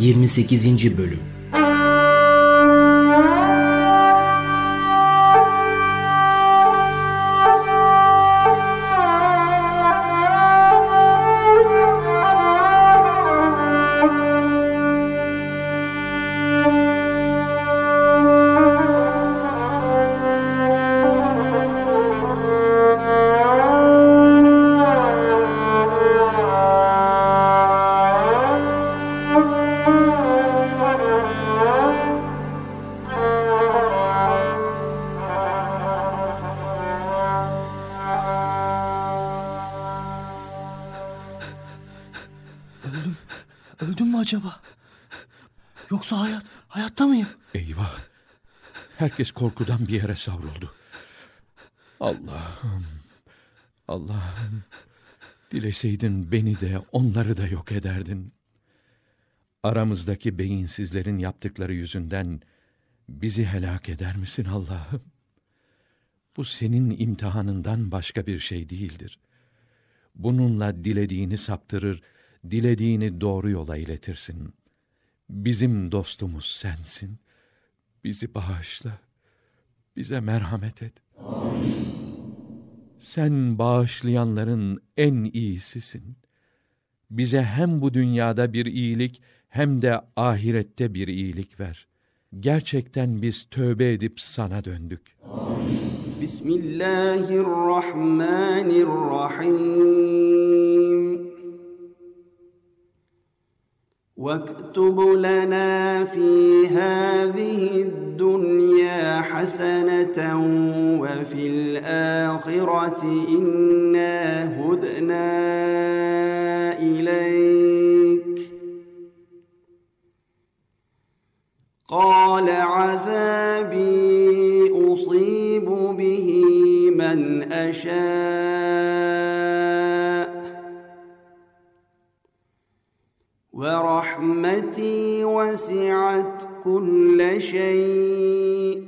28. Bölüm Herkes korkudan bir yere savruldu. Allah'ım. Allah'ım. Dileseydin beni de onları da yok ederdin. Aramızdaki beyinsizlerin yaptıkları yüzünden bizi helak eder misin Allah'ım? Bu senin imtihanından başka bir şey değildir. Bununla dilediğini saptırır, dilediğini doğru yola iletirsin. Bizim dostumuz sensin. Bizi bağışla. Bize merhamet et. Amin. Sen bağışlayanların en iyisisin. Bize hem bu dünyada bir iyilik hem de ahirette bir iyilik ver. Gerçekten biz tövbe edip sana döndük. Amin. Bismillahirrahmanirrahim. واكتب لنا في هذه الدنيا حسنة وفي الآخرة إنا هدنا إليك. قال عذابي أصيب به من أشاء ورحمتي وسعت كل شيء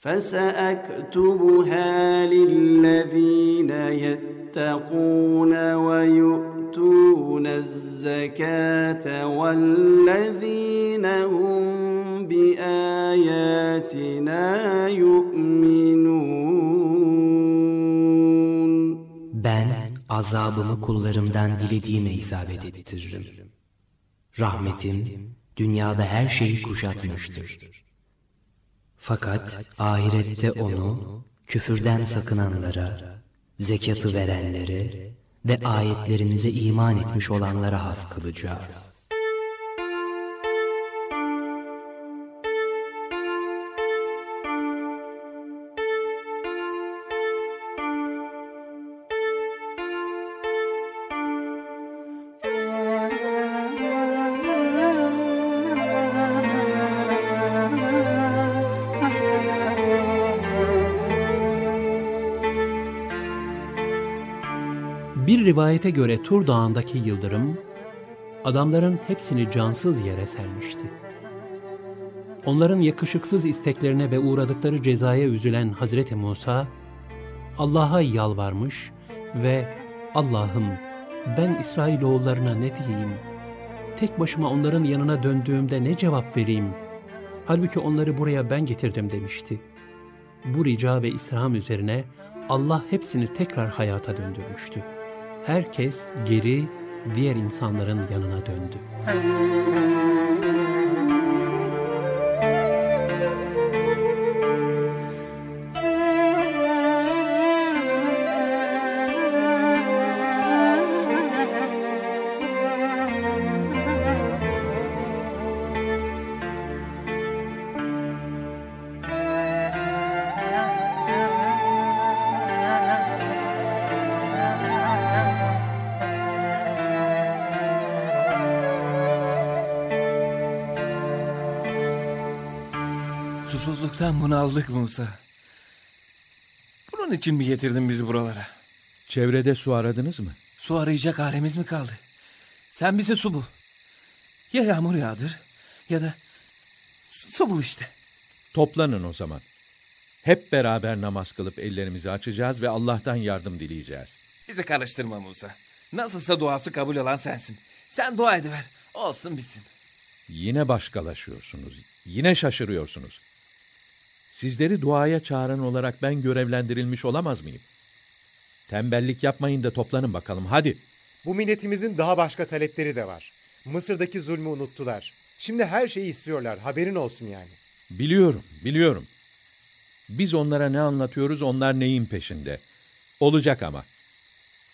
فسأكتبها للذين يتقون ويؤتون الزكاة والذين هم بآياتنا يؤمنون. Azabımı kullarımdan dilediğime isabet ettiririm. Rahmetim dünyada her şeyi kuşatmıştır. Fakat ahirette onu küfürden sakınanlara, zekatı verenlere ve ayetlerimize iman etmiş olanlara has kılacağız.'' Bir rivayete göre Tur Dağı'ndaki yıldırım, adamların hepsini cansız yere sermişti. Onların yakışıksız isteklerine ve uğradıkları cezaya üzülen Hazreti Musa, Allah'a yalvarmış ve Allah'ım ben İsrailoğullarına ne diyeyim? Tek başıma onların yanına döndüğümde ne cevap vereyim? Halbuki onları buraya ben getirdim demişti. Bu rica ve istirham üzerine Allah hepsini tekrar hayata döndürmüştü herkes geri diğer insanların yanına döndü. Susuzluktan bunaldık Musa. Bunun için mi getirdin bizi buralara? Çevrede su aradınız mı? Su arayacak halimiz mi kaldı? Sen bize su bul. Ya yağmur yağdır ya da su bul işte. Toplanın o zaman. Hep beraber namaz kılıp ellerimizi açacağız ve Allah'tan yardım dileyeceğiz. Bizi karıştırma Musa. Nasılsa duası kabul olan sensin. Sen dua ediver. Olsun bitsin. Yine başkalaşıyorsunuz. Yine şaşırıyorsunuz. Sizleri duaya çağıran olarak ben görevlendirilmiş olamaz mıyım? Tembellik yapmayın da toplanın bakalım hadi. Bu milletimizin daha başka talepleri de var. Mısır'daki zulmü unuttular. Şimdi her şeyi istiyorlar. Haberin olsun yani. Biliyorum, biliyorum. Biz onlara ne anlatıyoruz, onlar neyin peşinde. Olacak ama.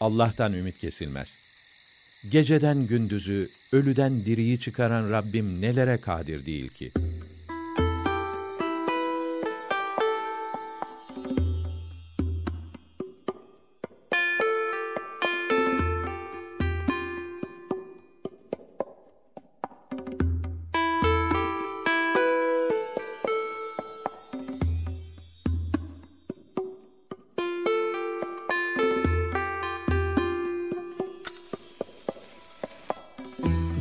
Allah'tan ümit kesilmez. Geceden gündüzü, ölüden diriyi çıkaran Rabbim nelere kadir değil ki?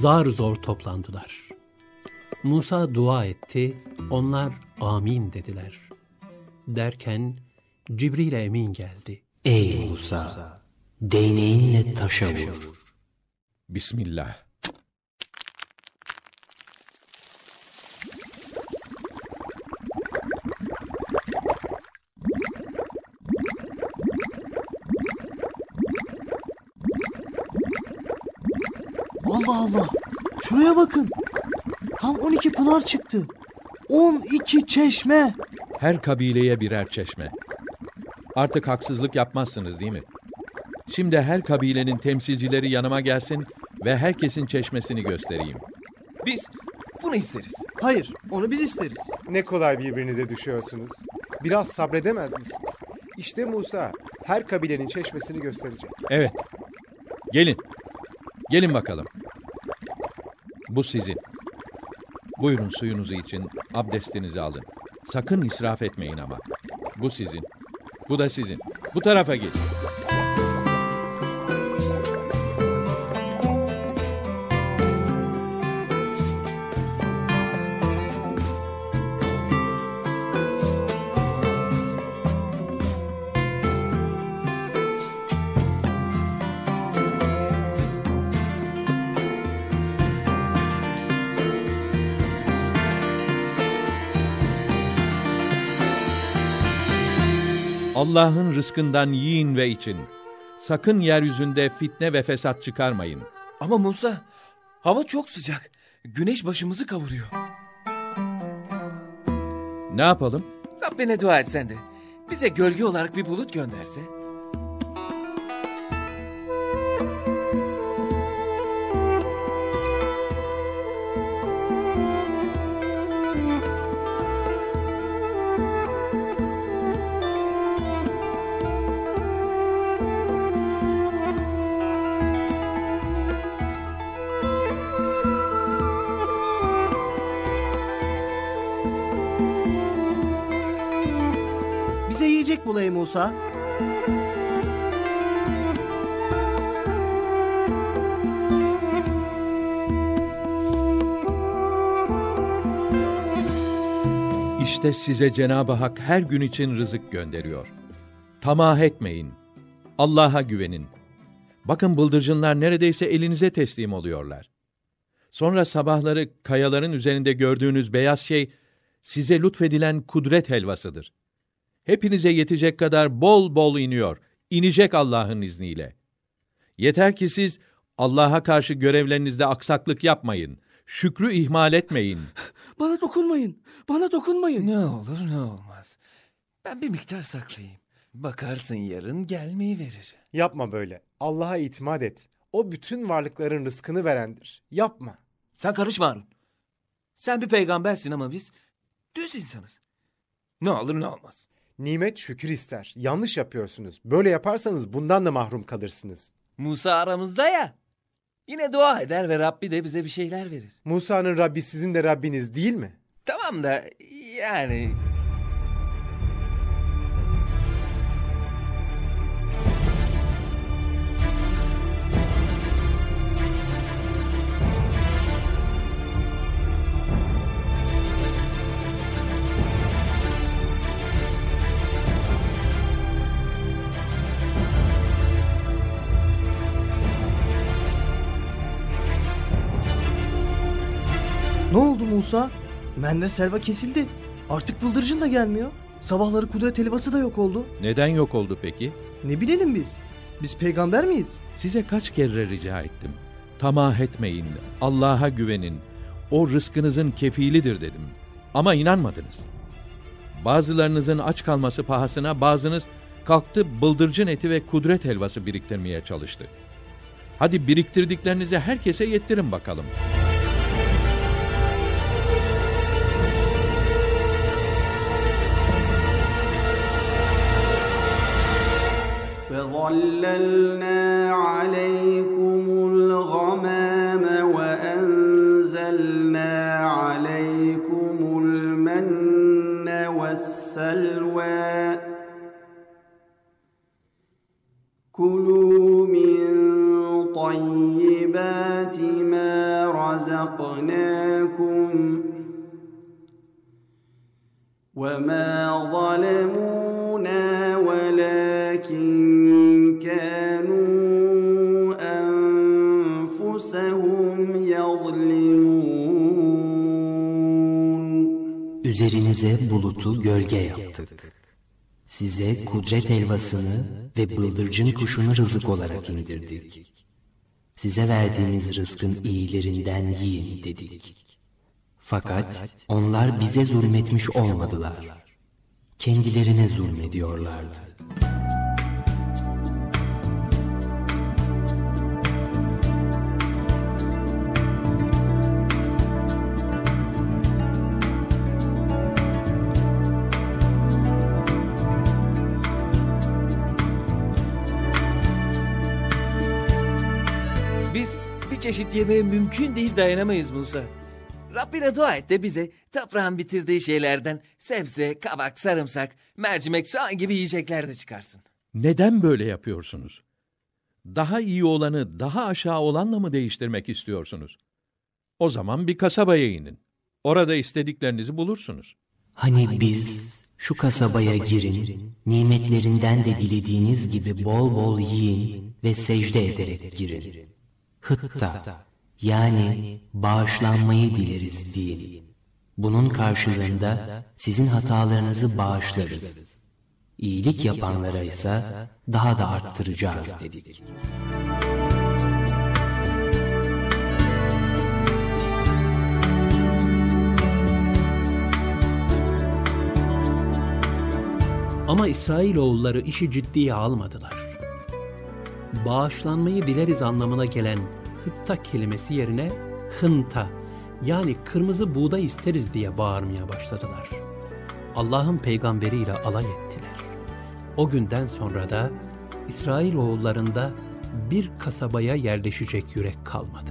Zar zor toplandılar. Musa dua etti, onlar amin dediler. Derken Cibril Emin geldi. Ey Musa! Değneğinle taşa vur. Bismillah. Allah Allah. Şuraya bakın. Tam 12 pınar çıktı. 12 çeşme. Her kabileye birer çeşme. Artık haksızlık yapmazsınız değil mi? Şimdi her kabilenin temsilcileri yanıma gelsin ve herkesin çeşmesini göstereyim. Biz bunu isteriz. Hayır, onu biz isteriz. Ne kolay birbirinize düşüyorsunuz. Biraz sabredemez misiniz? İşte Musa her kabilenin çeşmesini gösterecek. Evet. Gelin. Gelin bakalım. Bu sizin. Buyurun suyunuzu için abdestinizi alın. Sakın israf etmeyin ama. Bu sizin. Bu da sizin. Bu tarafa gelin. Allah'ın rızkından yiyin ve için. Sakın yeryüzünde fitne ve fesat çıkarmayın. Ama Musa hava çok sıcak. Güneş başımızı kavuruyor. Ne yapalım? Rabbine dua etsen de bize gölge olarak bir bulut gönderse. Bize yiyecek bul ey Musa. İşte size Cenab-ı Hak her gün için rızık gönderiyor. Tamah etmeyin. Allah'a güvenin. Bakın bıldırcınlar neredeyse elinize teslim oluyorlar. Sonra sabahları kayaların üzerinde gördüğünüz beyaz şey size lütfedilen kudret helvasıdır. Hepinize yetecek kadar bol bol iniyor. İnecek Allah'ın izniyle. Yeter ki siz Allah'a karşı görevlerinizde aksaklık yapmayın. Şükrü ihmal etmeyin. Bana dokunmayın. Bana dokunmayın. Ne olur ne olmaz. Ben bir miktar saklayayım. Bakarsın yarın gelmeyi verir. Yapma böyle. Allah'a itimat et. O bütün varlıkların rızkını verendir. Yapma. Sen karışma Harun. Sen bir peygambersin ama biz düz insanız. Ne olur ne olmaz. Nimet şükür ister. Yanlış yapıyorsunuz. Böyle yaparsanız bundan da mahrum kalırsınız. Musa aramızda ya. Yine dua eder ve Rabbi de bize bir şeyler verir. Musa'nın Rabbi sizin de Rabbiniz değil mi? Tamam da yani... Musa? Mende selva kesildi. Artık bıldırcın da gelmiyor. Sabahları kudret helvası da yok oldu. Neden yok oldu peki? Ne bilelim biz? Biz peygamber miyiz? Size kaç kere rica ettim. Tamah etmeyin, Allah'a güvenin. O rızkınızın kefilidir dedim. Ama inanmadınız. Bazılarınızın aç kalması pahasına bazınız kalktı bıldırcın eti ve kudret helvası biriktirmeye çalıştı. Hadi biriktirdiklerinizi herkese yettirin bakalım. وظللنا عليكم الغمام وأنزلنا عليكم المن والسلوى كلوا من طيبات ما رزقناكم وما ظلمونا Üzerinize bulutu gölge yaptık. Size kudret helvasını ve bıldırcın kuşunu rızık olarak indirdik. Size verdiğimiz rızkın iyilerinden yiyin dedik. Fakat onlar bize zulmetmiş olmadılar. Kendilerine zulmediyorlardı. Çeşit yemeğe mümkün değil dayanamayız Musa. Rabbine dua et de bize toprağın bitirdiği şeylerden sebze, kabak, sarımsak, mercimek, soğan gibi yiyecekler de çıkarsın. Neden böyle yapıyorsunuz? Daha iyi olanı daha aşağı olanla mı değiştirmek istiyorsunuz? O zaman bir kasabaya inin. Orada istediklerinizi bulursunuz. Hani biz şu kasabaya girin, nimetlerinden de dilediğiniz gibi bol bol yiyin ve secde ederek girin. Hıtta yani bağışlanmayı dileriz deyin. Bunun karşılığında sizin hatalarınızı bağışlarız. İyilik yapanlara ise daha da arttıracağız dedik. Ama İsrailoğulları işi ciddiye almadılar. Bağışlanmayı dileriz anlamına gelen hıtta kelimesi yerine hınta yani kırmızı buğday isteriz diye bağırmaya başladılar. Allah'ın peygamberiyle alay ettiler. O günden sonra da İsrailoğullarında bir kasabaya yerleşecek yürek kalmadı.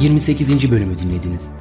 28. bölümü dinlediniz.